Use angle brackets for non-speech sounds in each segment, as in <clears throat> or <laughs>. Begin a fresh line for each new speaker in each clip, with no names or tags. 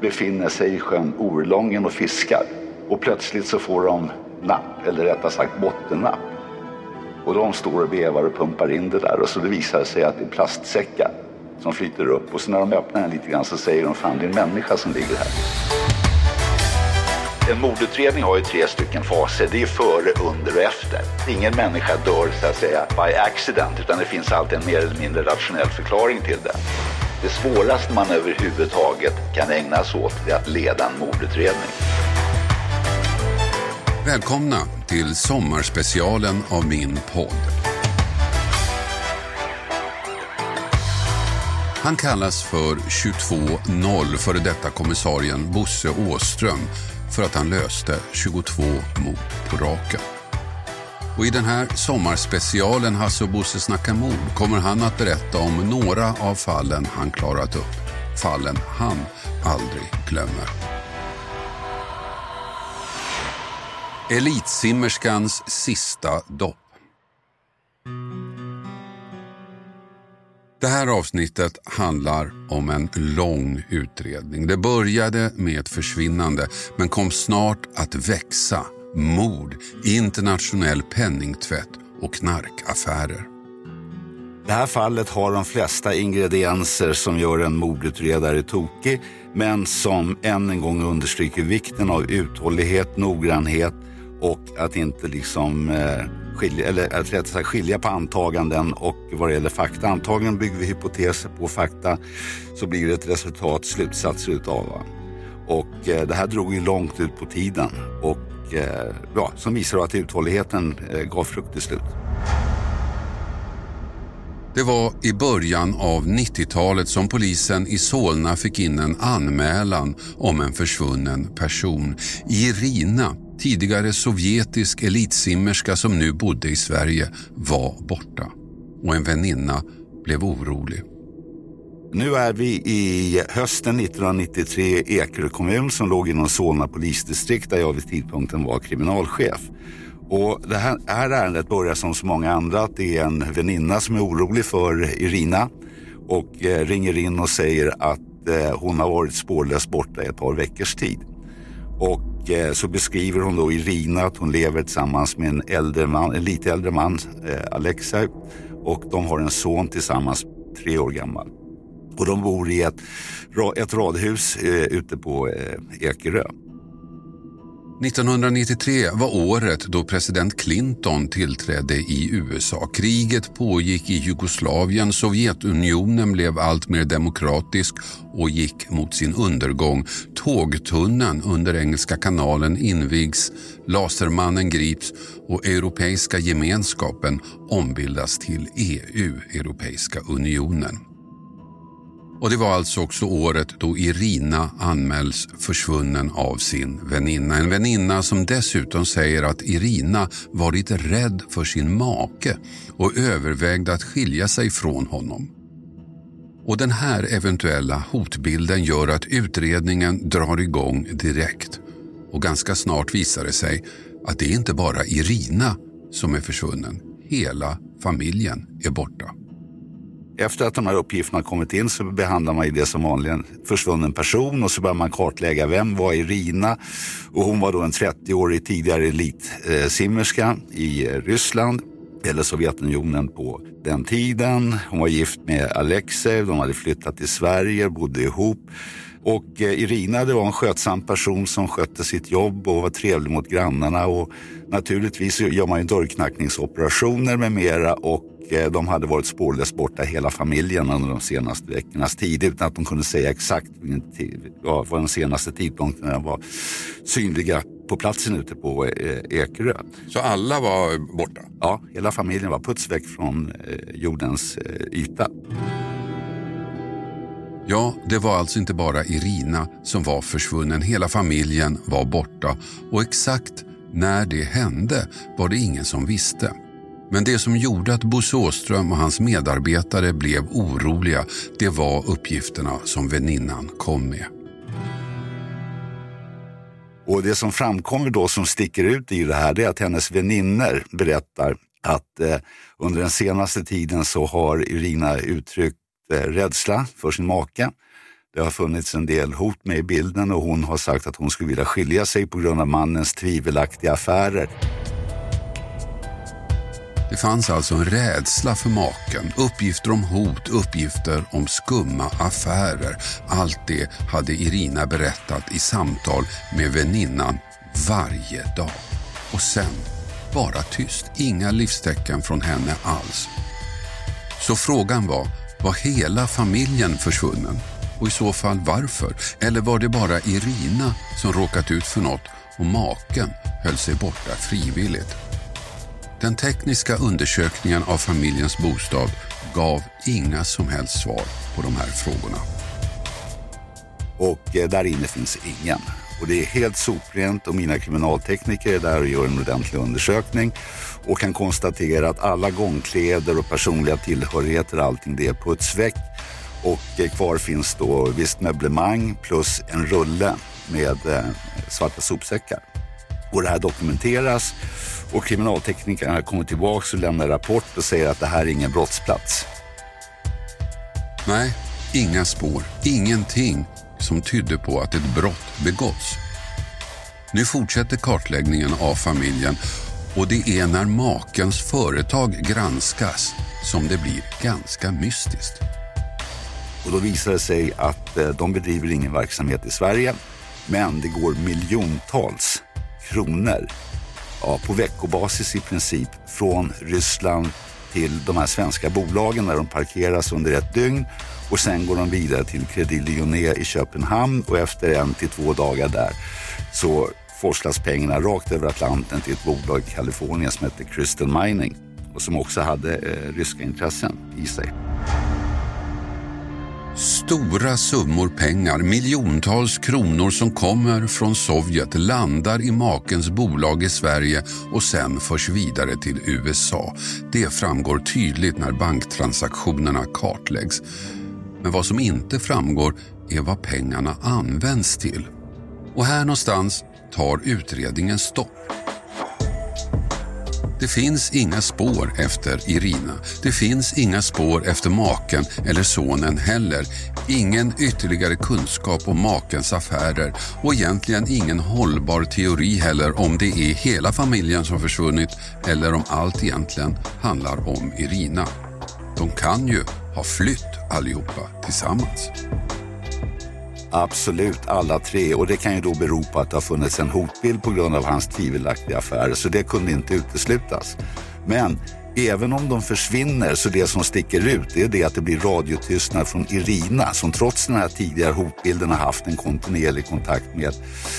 befinner sig i sjön Orlången och fiskar. Och plötsligt så får de napp, eller rättare sagt bottennapp. Och de står och vevar och pumpar in det där och så det visar sig att det är plastsäckar som flyter upp. Och så när de öppnar den lite grann så säger de fan det är en människa som ligger här. En mordutredning har ju tre stycken faser. Det är före, under och efter. Ingen människa dör så att säga by accident utan det finns alltid en mer eller mindre rationell förklaring till det. Det svåraste man överhuvudtaget kan ägna sig åt är att leda en mordutredning.
Välkomna till sommarspecialen av min podd. Han kallas för 22-0 före detta kommissarien Bosse Åström för att han löste 22 mord på raken. Och I den här sommarspecialen Hasse och Bosse snackar mord kommer han att berätta om några av fallen han klarat upp. Fallen han aldrig glömmer. Elitsimmerskans sista dopp. Det här avsnittet handlar om en lång utredning. Det började med ett försvinnande men kom snart att växa. Mord, internationell penningtvätt och knarkaffärer.
Det här fallet har de flesta ingredienser som gör en mordutredare tokig men som än en gång understryker vikten av uthållighet, noggrannhet och att inte liksom eh, skilja, eller att rätt sagt skilja på antaganden och vad det gäller fakta. Antagligen bygger vi hypoteser på fakta så blir det ett resultat, slutsatser utav. Och eh, det här drog ju långt ut på tiden och eh, ja, som visar att uthålligheten eh, gav frukt till slut.
Det var i början av 90-talet som polisen i Solna fick in en anmälan om en försvunnen person. Irina tidigare sovjetisk elitsimmerska som nu bodde i Sverige, var borta. Och en väninna blev orolig.
Nu är vi i hösten 1993 i Ekerö kommun som låg inom Solna polisdistrikt där jag vid tidpunkten var kriminalchef. Och det här, här ärendet börjar som så många andra att det är en väninna som är orolig för Irina och eh, ringer in och säger att eh, hon har varit spårlöst borta i ett par veckors tid. Och eh, så beskriver hon då Irina att hon lever tillsammans med en, äldre man, en lite äldre man, eh, Alexei. Och de har en son tillsammans, tre år gammal. Och de bor i ett, ett radhus eh, ute på eh, Ekerö.
1993 var året då president Clinton tillträdde i USA. Kriget pågick i Jugoslavien, Sovjetunionen blev allt mer demokratisk och gick mot sin undergång. Tågtunneln under Engelska kanalen invigs, Lasermannen grips och Europeiska gemenskapen ombildas till EU, Europeiska unionen. Och Det var alltså också året då Irina anmäls försvunnen av sin väninna. En väninna som dessutom säger att Irina varit rädd för sin make och övervägde att skilja sig från honom. Och Den här eventuella hotbilden gör att utredningen drar igång direkt. Och ganska snart visar det sig att det är inte bara Irina som är försvunnen. Hela familjen är borta.
Efter att de här uppgifterna kommit in så behandlar man det som vanligen försvunnen person och så börjar man kartlägga vem var Irina och hon var då en 30-årig tidigare elitsimmerska i Ryssland eller Sovjetunionen på den tiden. Hon var gift med Alexej, de hade flyttat till Sverige, bodde ihop. Och eh, Irina det var en skötsam person som skötte sitt jobb och var trevlig mot grannarna. Och naturligtvis gör man ju dörrknackningsoperationer med mera och Eh, de hade varit spårlöst borta hela familjen under de senaste veckornas tid utan att de kunde säga exakt vad den senaste tidpunkten när de var synliga på platsen ute på eh, Ekerö.
Så alla var borta?
Ja, hela familjen var puts väck från jordens yta.
Ja, det var alltså inte bara Irina som var försvunnen. Hela familjen var borta och exakt när det hände var det ingen som visste. Men det som gjorde att Bosse Åström och hans medarbetare blev oroliga, det var uppgifterna som väninnan kom med.
Och det som framkommer då som sticker ut i det här, det är att hennes väninner berättar att eh, under den senaste tiden så har Irina uttryckt Eh, rädsla för sin make. Det har funnits en del hot med i bilden och hon har sagt att hon skulle vilja skilja sig på grund av mannens tvivelaktiga affärer.
Det fanns alltså en rädsla för maken, uppgifter om hot, uppgifter om skumma affärer. Allt det hade Irina berättat i samtal med väninnan varje dag. Och sen, bara tyst. Inga livstecken från henne alls. Så frågan var, var hela familjen försvunnen? Och i så fall varför? Eller var det bara Irina som råkat ut för något och maken höll sig borta frivilligt? Den tekniska undersökningen av familjens bostad gav inga som helst svar på de här frågorna.
Och eh, där inne finns ingen. Och det är helt soprent och mina kriminaltekniker är där och gör en ordentlig undersökning och kan konstatera att alla gångkläder och personliga tillhörigheter, allting det är putsväck. Och eh, kvar finns då visst möblemang plus en rulle med eh, svarta sopsäckar. Och det här dokumenteras och kriminalteknikerna kommer tillbaka och lämnar rapport och säger att det här är ingen brottsplats.
Nej, inga spår, ingenting som tydde på att ett brott begåtts. Nu fortsätter kartläggningen av familjen och det är när makens företag granskas som det blir ganska mystiskt.
Och då visar det sig att eh, de bedriver ingen verksamhet i Sverige, men det går miljontals kronor ja, på veckobasis i princip från Ryssland till de här svenska bolagen där de parkeras under ett dygn och sen går de vidare till Credit Lyonnais i Köpenhamn och efter en till två dagar där så forslas pengarna rakt över Atlanten till ett bolag i Kalifornien som heter Crystal Mining och som också hade eh, ryska intressen i sig.
Stora summor pengar, miljontals kronor som kommer från Sovjet landar i makens bolag i Sverige och sen förs vidare till USA. Det framgår tydligt när banktransaktionerna kartläggs. Men vad som inte framgår är vad pengarna används till. Och här någonstans tar utredningen stopp. Det finns inga spår efter Irina. Det finns inga spår efter maken eller sonen heller. Ingen ytterligare kunskap om makens affärer och egentligen ingen hållbar teori heller om det är hela familjen som försvunnit eller om allt egentligen handlar om Irina. De kan ju ha flytt allihopa tillsammans.
Absolut, alla tre. Och det kan ju då bero på att det har funnits en hotbild på grund av hans tvivelaktiga affärer. Så det kunde inte uteslutas. Men även om de försvinner så det som sticker ut är det att det blir radiotystnad från Irina som trots den här tidigare hotbilden har haft en kontinuerlig kontakt med,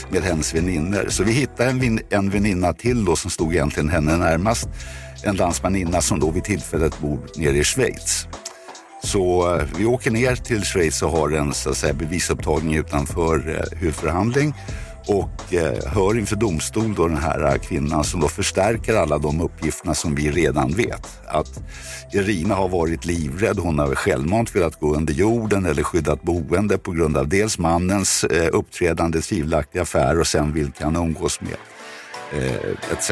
med hennes väninnor. Så vi hittar en, en väninna till då som stod egentligen henne närmast. En landsmaninna som då vid tillfället bor nere i Schweiz. Så eh, vi åker ner till Schweiz och har en så att säga, bevisupptagning utanför eh, huvudförhandling och eh, hör inför domstol då den här eh, kvinnan som då förstärker alla de uppgifterna som vi redan vet. Att Irina har varit livrädd, hon har självmant velat gå under jorden eller skyddat boende på grund av dels mannens eh, uppträdande tvivelaktiga affär och sen vilka han umgås med etc.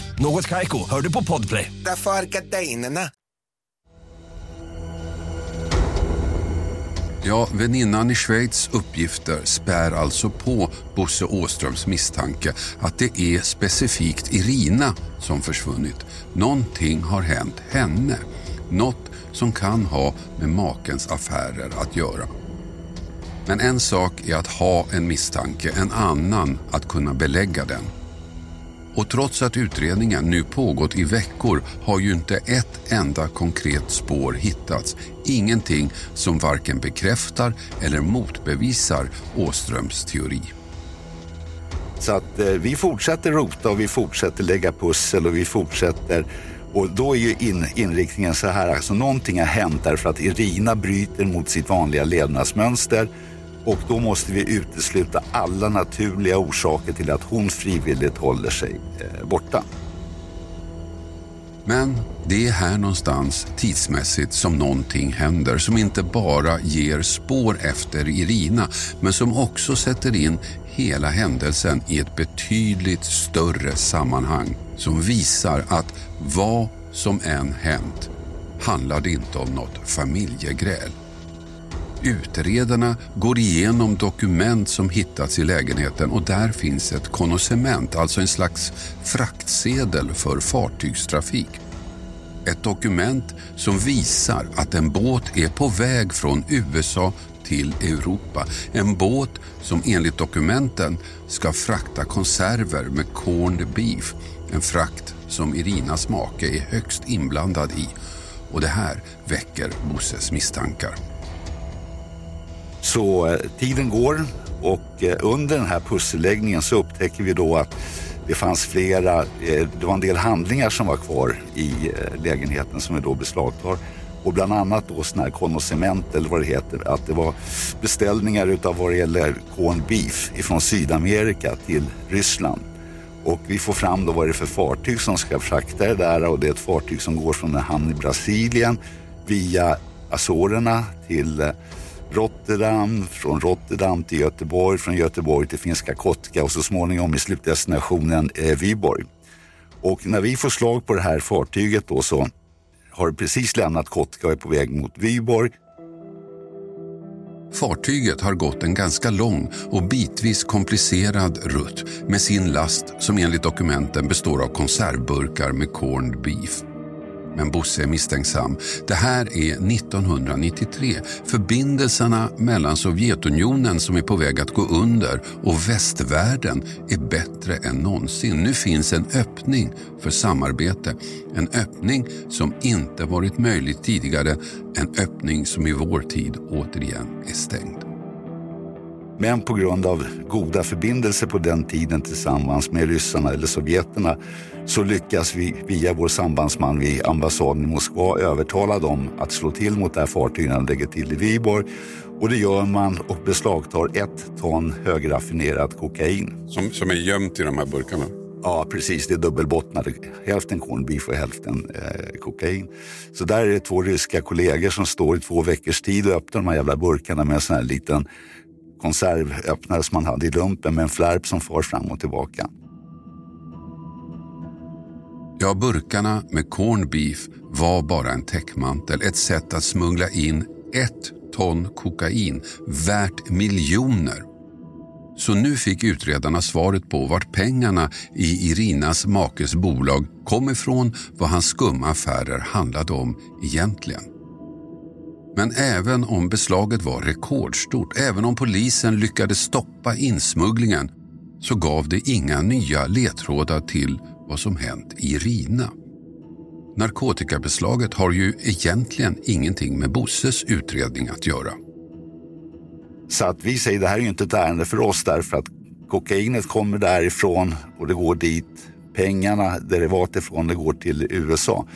Något Kaiko, hör du på Podplay.
Därför arkadeinerna.
Ja, väninnan i Schweiz uppgifter spär alltså på Bosse Åströms misstanke att det är specifikt Irina som försvunnit. Någonting har hänt henne. Något som kan ha med makens affärer att göra. Men en sak är att ha en misstanke, en annan att kunna belägga den. Och trots att utredningen nu pågått i veckor har ju inte ett enda konkret spår hittats. Ingenting som varken bekräftar eller motbevisar Åströms teori.
Så att eh, vi fortsätter rota och vi fortsätter lägga pussel och vi fortsätter och då är ju in, inriktningen så här, alltså någonting har hänt därför att Irina bryter mot sitt vanliga levnadsmönster och då måste vi utesluta alla naturliga orsaker till att hon frivilligt håller sig eh, borta.
Men det är här någonstans tidsmässigt som någonting händer som inte bara ger spår efter Irina men som också sätter in hela händelsen i ett betydligt större sammanhang som visar att vad som än hänt handlar det inte om något familjegräl. Utredarna går igenom dokument som hittats i lägenheten och där finns ett konocement, alltså en slags fraktsedel för fartygstrafik. Ett dokument som visar att en båt är på väg från USA till Europa. En båt som enligt dokumenten ska frakta konserver med corned beef. En frakt som Irinas make är högst inblandad i. Och det här väcker Bosses misstankar.
Så eh, tiden går och eh, under den här pusselläggningen så upptäcker vi då att det fanns flera, eh, det var en del handlingar som var kvar i eh, lägenheten som vi då beslagtar. Och bland annat då sådana här konocement eller vad det heter, att det var beställningar utav vad det gäller corn beef ifrån Sydamerika till Ryssland. Och vi får fram då vad det är för fartyg som ska frakta det där och det är ett fartyg som går från en hamn i Brasilien via Azorerna till eh, Rotterdam, från Rotterdam till Göteborg, från Göteborg till finska Kotka och så småningom i slutdestinationen eh, Viborg. Och när vi får slag på det här fartyget då så har det precis lämnat Kotka och är på väg mot Viborg.
Fartyget har gått en ganska lång och bitvis komplicerad rutt med sin last som enligt dokumenten består av konservburkar med corned beef. Men Bosse är misstänksam. Det här är 1993. Förbindelserna mellan Sovjetunionen som är på väg att gå under och västvärlden är bättre än någonsin. Nu finns en öppning för samarbete. En öppning som inte varit möjlig tidigare. En öppning som i vår tid återigen är stängd.
Men på grund av goda förbindelser på den tiden tillsammans med ryssarna eller sovjeterna så lyckas vi via vår sambandsman vid ambassaden i Moskva övertala dem att slå till mot det här fartyget när de lägger till i Viborg. Och det gör man och beslagtar ett ton högraffinerat kokain.
Som, som är gömt i de här burkarna?
Ja, precis. Det är dubbelbottnade. Hälften corned beef och hälften eh, kokain. Så där är det två ryska kollegor som står i två veckors tid och öppnar de här jävla burkarna med en sån här liten konservöppnare som man hade i lumpen med en flärp som far fram och tillbaka.
Ja, burkarna med corned beef var bara en täckmantel, ett sätt att smuggla in ett ton kokain värt miljoner. Så nu fick utredarna svaret på vart pengarna i Irinas makes bolag kom ifrån, vad hans skumma affärer handlade om egentligen. Men även om beslaget var rekordstort, även om polisen lyckades stoppa insmugglingen så gav det inga nya ledtrådar till vad som hänt i Rina. Narkotikabeslaget har ju egentligen ingenting med Bosses utredning att göra.
Så att vi säger det här är ju inte ett ärende för oss därför att kokainet kommer därifrån och det går dit. Pengarna, derivat ifrån, det går till USA.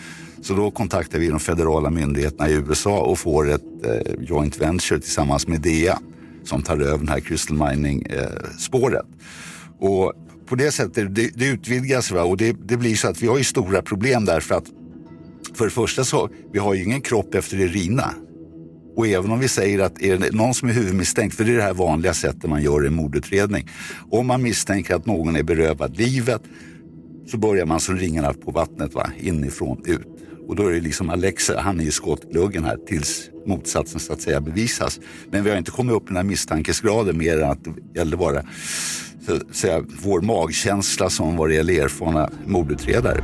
Så då kontaktar vi de federala myndigheterna i USA och får ett eh, joint venture tillsammans med DEA som tar över det här crystal mining-spåret. Eh, och på det sättet, det, det utvidgas va? och det, det, blir så att vi har ju stora problem därför att för det första så, vi har ju ingen kropp efter Irina. Och även om vi säger att är det någon som är huvudmisstänkt, för det är det här vanliga sättet man gör i en mordutredning. Om man misstänker att någon är berövad livet så börjar man som ringarna på vattnet, va? inifrån ut. Och då är det liksom Alexa, han är i skottgluggen här tills motsatsen så att säga bevisas. Men vi har inte kommit upp i den här misstankesgraden mer än att det gäller bara så att säga, vår magkänsla som vad det gäller erfarna mordutredare.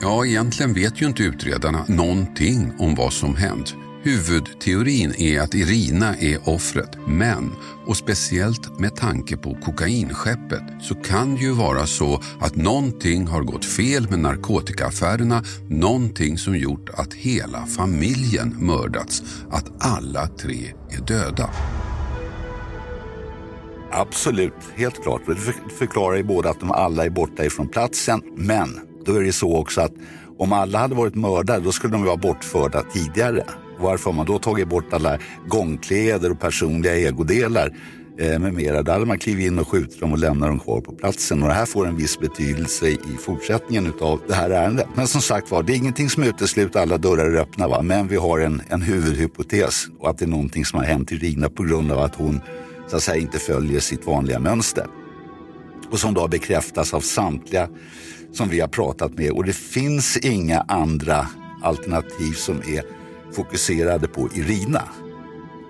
Ja, egentligen vet ju inte utredarna någonting om vad som hänt. Huvudteorin är att Irina är offret, men, och speciellt med tanke på kokainskeppet, så kan det ju vara så att någonting har gått fel med narkotikaaffärerna, någonting som gjort att hela familjen mördats, att alla tre är döda.
Absolut, helt klart. Det förklarar ju både att de alla är borta ifrån platsen, men då är det så också att om alla hade varit mördade då skulle de vara bortförda tidigare. Varför har man då tagit bort alla gångkläder och personliga ägodelar eh, med mera? Där hade man klivit in och skjutit dem och lämnat dem kvar på platsen. Och det här får en viss betydelse i fortsättningen av det här ärendet. Men som sagt var, det är ingenting som utesluter alla dörrar är öppna. Va? Men vi har en, en huvudhypotes och att det är någonting som har hänt Irina på grund av att hon så att säga inte följer sitt vanliga mönster. Och som då bekräftas av samtliga som vi har pratat med. Och det finns inga andra alternativ som är fokuserade på Irina.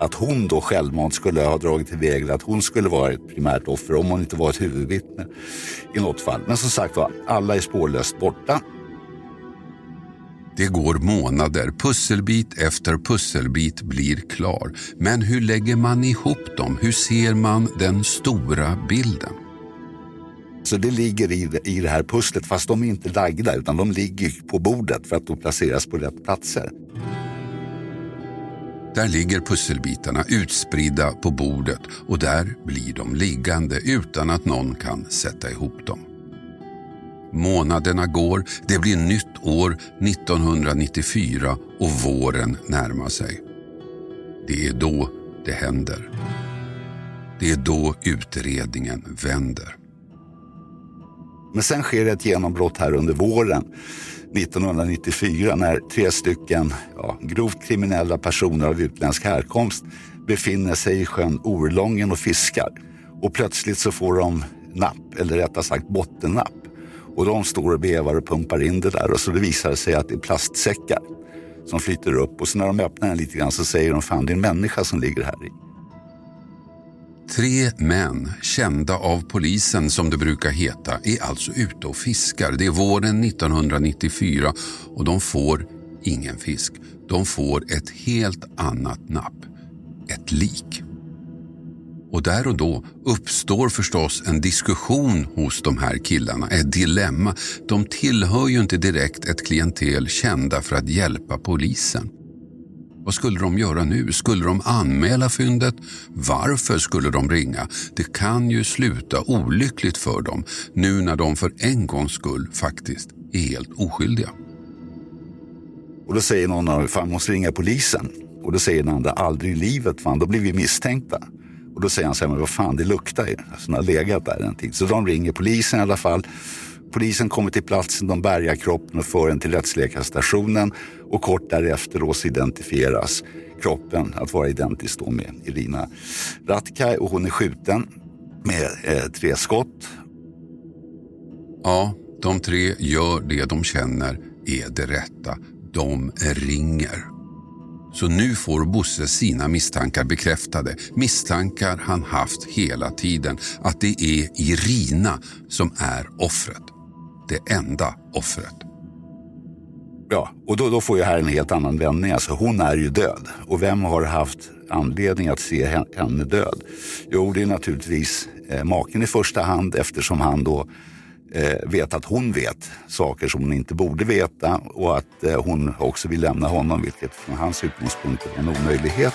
Att hon då självmant skulle ha dragit iväg att hon skulle vara ett primärt offer om hon inte var ett huvudvittne i något fall. Men som sagt var, alla är spårlöst borta.
Det går månader, pusselbit efter pusselbit blir klar. Men hur lägger man ihop dem? Hur ser man den stora bilden?
Så det ligger i, i det här pusslet, fast de är inte lagda utan de ligger på bordet för att då placeras på rätt platser.
Där ligger pusselbitarna utspridda på bordet och där blir de liggande utan att någon kan sätta ihop dem. Månaderna går, det blir nytt år 1994 och våren närmar sig. Det är då det händer. Det är då utredningen vänder.
Men sen sker ett genombrott här under våren 1994 när tre stycken ja, grovt kriminella personer av utländsk härkomst befinner sig i sjön Orlången och fiskar. Och plötsligt så får de napp, eller rättare sagt bottennapp. Och de står och bevar och pumpar in det där och så det visar sig att det är plastsäckar som flyter upp. Och så när de öppnar den lite grann så säger de fan det är en människa som ligger här i.
Tre män, kända av polisen som det brukar heta, är alltså ute och fiskar. Det är våren 1994 och de får ingen fisk. De får ett helt annat napp. Ett lik. Och där och då uppstår förstås en diskussion hos de här killarna, ett dilemma. De tillhör ju inte direkt ett klientel kända för att hjälpa polisen. Vad skulle de göra nu? Skulle de anmäla fyndet? Varför skulle de ringa? Det kan ju sluta olyckligt för dem nu när de för en gångs skull faktiskt är helt oskyldiga.
Och då säger någon av fan måste ringa polisen. Och då säger den andra, aldrig i livet, fan då blir vi misstänkta. Och då säger han så här, men vad fan det luktar ju. Alltså, den har legat där en tid. Så de ringer polisen i alla fall. Polisen kommer till platsen, de bärgar kroppen och för den till rättsläkarstationen och kort därefter då identifieras kroppen att vara identisk då med Irina Ratkaj och hon är skjuten med eh, tre skott.
Ja, de tre gör det de känner är det rätta. De ringer. Så nu får Bosse sina misstankar bekräftade. Misstankar han haft hela tiden. Att det är Irina som är offret. Det enda offret.
Ja, och då, då får ju här en helt annan vändning. Alltså hon är ju död. Och vem har haft anledning att se henne död? Jo, det är naturligtvis eh, maken i första hand eftersom han då eh, vet att hon vet saker som hon inte borde veta och att eh, hon också vill lämna honom, vilket från hans utgångspunkt är en omöjlighet.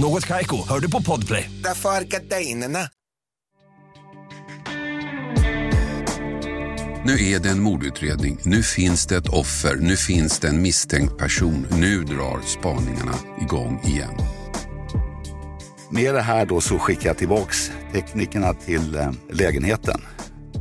Något Kaiko, hör du på Podplay.
Därför är gardinerna.
Nu är det en mordutredning. Nu finns det ett offer. Nu finns det en misstänkt person. Nu drar spaningarna igång igen.
Med det här då så skickar jag tillbaks teknikerna till eh, lägenheten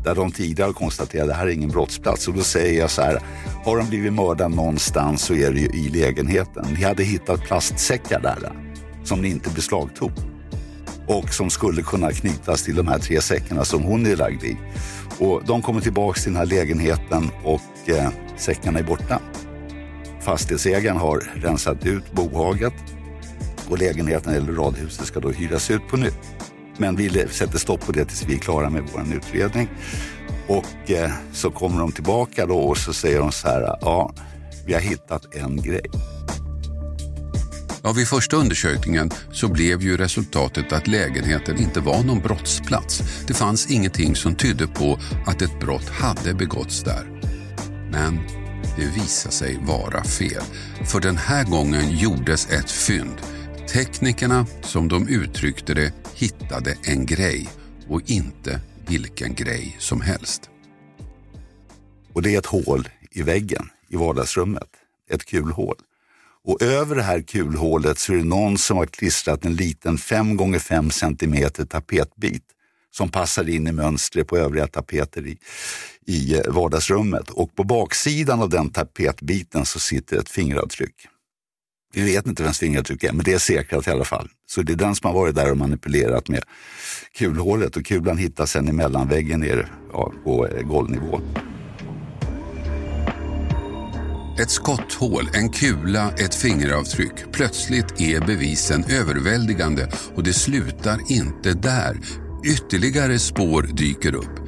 där de tidigare konstaterade att det här är ingen brottsplats. Och då säger jag så här, har de blivit mördade någonstans så är det ju i lägenheten. Ni hade hittat plastsäckar där som ni inte beslagtog och som skulle kunna knytas till de här tre säckarna som hon är lagd i. Och de kommer tillbaks till den här lägenheten och eh, säckarna är borta. Fastighetsägaren har rensat ut bohaget och lägenheten eller radhuset ska då hyras ut på nytt. Men vi sätter stopp på det tills vi är klara med vår utredning. Och eh, så kommer de tillbaka då och så säger de så här, ja, vi har hittat en grej.
Ja, vid första undersökningen så blev ju resultatet att lägenheten inte var någon brottsplats. Det fanns ingenting som tydde på att ett brott hade begåtts där. Men det visade sig vara fel. För den här gången gjordes ett fynd. Teknikerna, som de uttryckte det, hittade en grej och inte vilken grej som helst.
Och det är ett hål i väggen i vardagsrummet. Ett kulhål. Och över det här kulhålet så är det någon som har klistrat en liten 5x5 cm tapetbit som passar in i mönstret på övriga tapeter i, i eh, vardagsrummet. Och på baksidan av den tapetbiten så sitter ett fingeravtryck. Vi vet inte vems fingeravtryck är, men det är säkrat i alla fall. Så det är den som har varit där och manipulerat med kulhålet och kulan hittas sen i mellanväggen nere ja, på eh, golvnivå.
Ett skotthål, en kula, ett fingeravtryck. Plötsligt är bevisen överväldigande och det slutar inte där. Ytterligare spår dyker upp.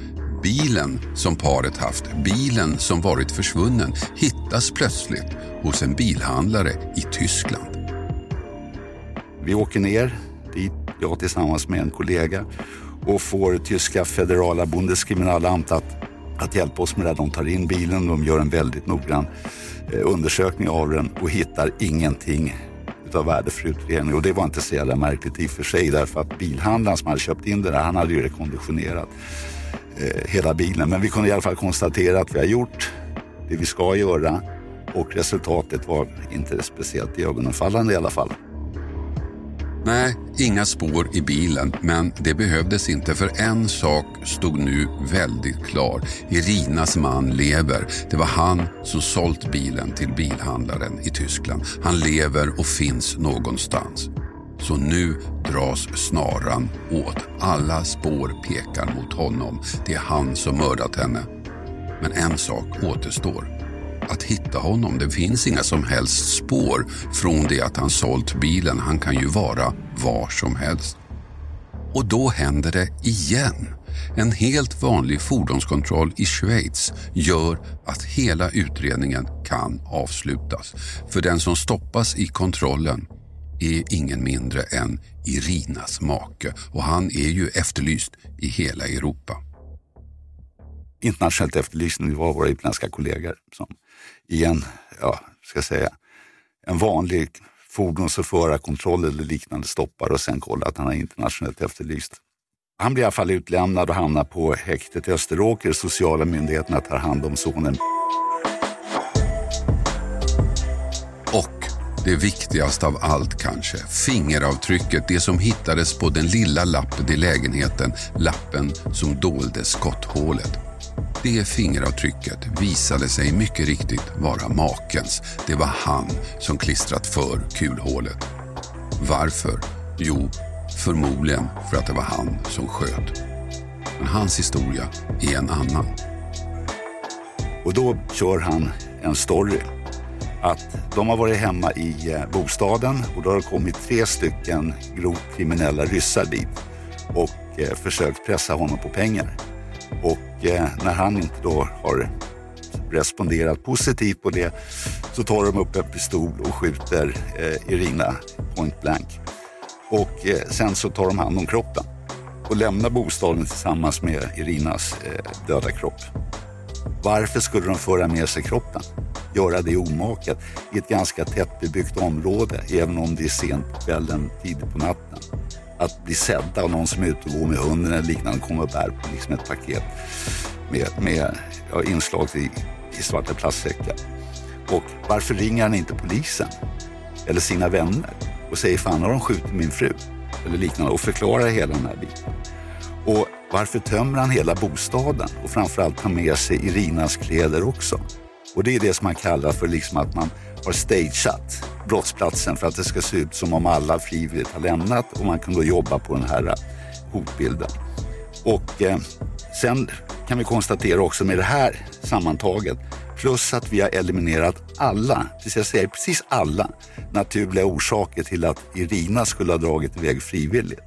Bilen som paret haft, bilen som varit försvunnen, hittas plötsligt hos en bilhandlare i Tyskland.
Vi åker ner dit, jag tillsammans med en kollega och får tyska federala Bundeskriminalamt att, att hjälpa oss med det. De tar in bilen, de gör en väldigt noggrann eh, undersökning av den och hittar ingenting utav värde för utredning. Och det var inte så jävla märkligt i och för sig därför att bilhandlaren som hade köpt in det där, han hade ju rekonditionerat eh, hela bilen. Men vi kunde i alla fall konstatera att vi har gjort det vi ska göra och resultatet var inte speciellt iögonenfallande i alla fall.
Nej, inga spår i bilen, men det behövdes inte för en sak stod nu väldigt klar. Irinas man lever. Det var han som sålt bilen till bilhandlaren i Tyskland. Han lever och finns någonstans. Så nu dras snaran åt. Alla spår pekar mot honom. Det är han som mördat henne. Men en sak återstår att hitta honom. Det finns inga som helst spår från det att han sålt bilen. Han kan ju vara var som helst. Och då händer det igen. En helt vanlig fordonskontroll i Schweiz gör att hela utredningen kan avslutas. För den som stoppas i kontrollen är ingen mindre än Irinas make och han är ju efterlyst i hela Europa.
Internationellt efterlyst, vi var våra utländska kollegor som i en, ja, ska säga, en vanlig fordons och förarkontroll eller liknande stoppar och sen kolla att han är internationellt efterlyst. Han blir i alla fall utlämnad och hamnar på häktet i Österåker. Sociala myndigheterna tar hand om sonen.
Och det viktigaste av allt kanske, fingeravtrycket, det som hittades på den lilla lappen i lägenheten, lappen som dolde skotthålet. Det fingeravtrycket visade sig mycket riktigt vara makens. Det var han som klistrat för kulhålet. Varför? Jo, förmodligen för att det var han som sköt. Men hans historia är en annan.
Och då kör han en story. Att de har varit hemma i eh, bostaden och då har det kommit tre stycken grovt kriminella ryssar dit och eh, försökt pressa honom på pengar. Och eh, när han inte då har responderat positivt på det så tar de upp en pistol och skjuter eh, Irina point blank. Och eh, sen så tar de hand om kroppen och lämnar bostaden tillsammans med Irinas eh, döda kropp. Varför skulle de föra med sig kroppen? göra det omaket i ett ganska tättbebyggt område, även om det är sent på kvällen, tidigt på natten. Att bli sedda av någon som är ute och går med hunden eller liknande, kommer och bär på liksom ett paket med, med ja, inslag i, i svarta plastsäckar. Och varför ringer han inte polisen? Eller sina vänner? Och säger fan har de skjutit min fru? Eller liknande och förklarar hela den här biten. Och varför tömmer han hela bostaden? Och framförallt tar med sig Irinas kläder också. Och det är det som man kallar för liksom att man har stageat brottsplatsen för att det ska se ut som om alla frivilligt har lämnat och man kan då jobba på den här eh, hotbilden. Och eh, sen kan vi konstatera också med det här sammantaget plus att vi har eliminerat alla, precis, jag säger precis alla naturliga orsaker till att Irina skulle ha dragit iväg frivilligt.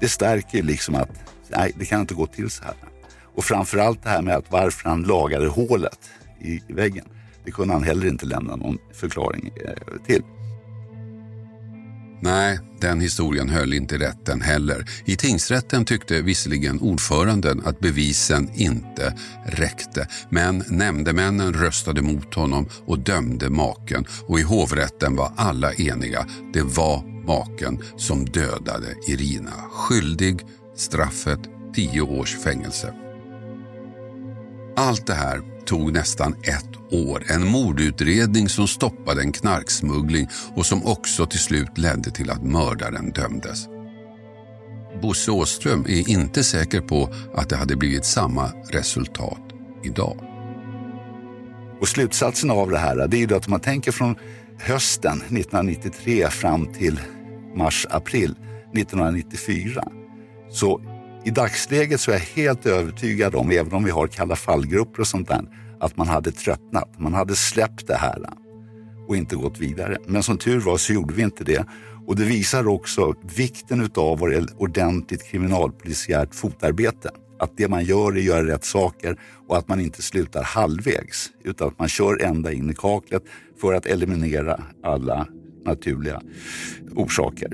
Det stärker liksom att nej, det kan inte gå till så här. Och framförallt det här med att varför han lagade hålet i, i väggen. Det kunde han heller inte lämna någon förklaring eh, till.
Nej, den historien höll inte rätten heller. I tingsrätten tyckte visserligen ordföranden att bevisen inte räckte. Men nämndemännen röstade mot honom och dömde maken och i hovrätten var alla eniga. Det var maken som dödade Irina. Skyldig, straffet 10 års fängelse. Allt det här tog nästan ett år. En mordutredning som stoppade en knarksmuggling och som också till slut ledde till att mördaren dömdes. Bosse Åström är inte säker på att det hade blivit samma resultat idag.
Och slutsatsen av det här det är ju att om man tänker från hösten 1993 fram till mars-april 1994 så i dagsläget så är jag helt övertygad om, även om vi har kalla fallgrupper och sånt där, att man hade tröttnat. Man hade släppt det här och inte gått vidare. Men som tur var så gjorde vi inte det. Och det visar också vikten av ordentligt kriminalpolisiärt fotarbete. Att det man gör är att göra rätt saker och att man inte slutar halvvägs utan att man kör ända in i kaklet för att eliminera alla naturliga orsaker.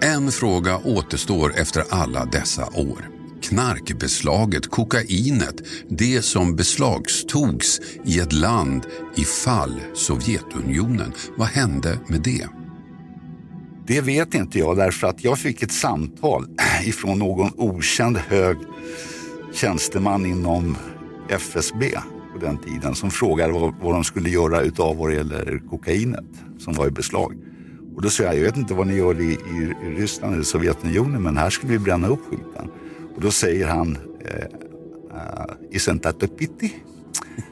En fråga återstår efter alla dessa år. Knarkbeslaget, kokainet, det som beslagstogs i ett land i fall Sovjetunionen. Vad hände med det?
Det vet inte jag därför att jag fick ett samtal <clears throat> ifrån någon okänd hög tjänsteman inom FSB på den tiden som frågade vad, vad de skulle göra utav vad det gäller kokainet som var i beslag. Och då sa jag, jag vet inte vad ni gör i, i, Ryssland eller Sovjetunionen men här skulle vi bränna upp skiten. Och då säger han, eh, uh, isn't that a pity?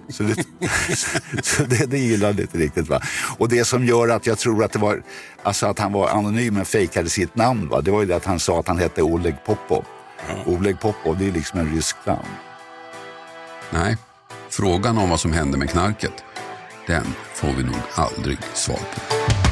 Så, det, <laughs> så det, det gillade inte riktigt. Va? Och det som gör att jag tror att det var, alltså att han var anonym men fejkade sitt namn, va? det var ju det att han sa att han hette Oleg Popov. Mm. Oleg Popov, det är liksom en rysk clown.
Nej, frågan om vad som hände med knarket, den får vi nog aldrig svar på.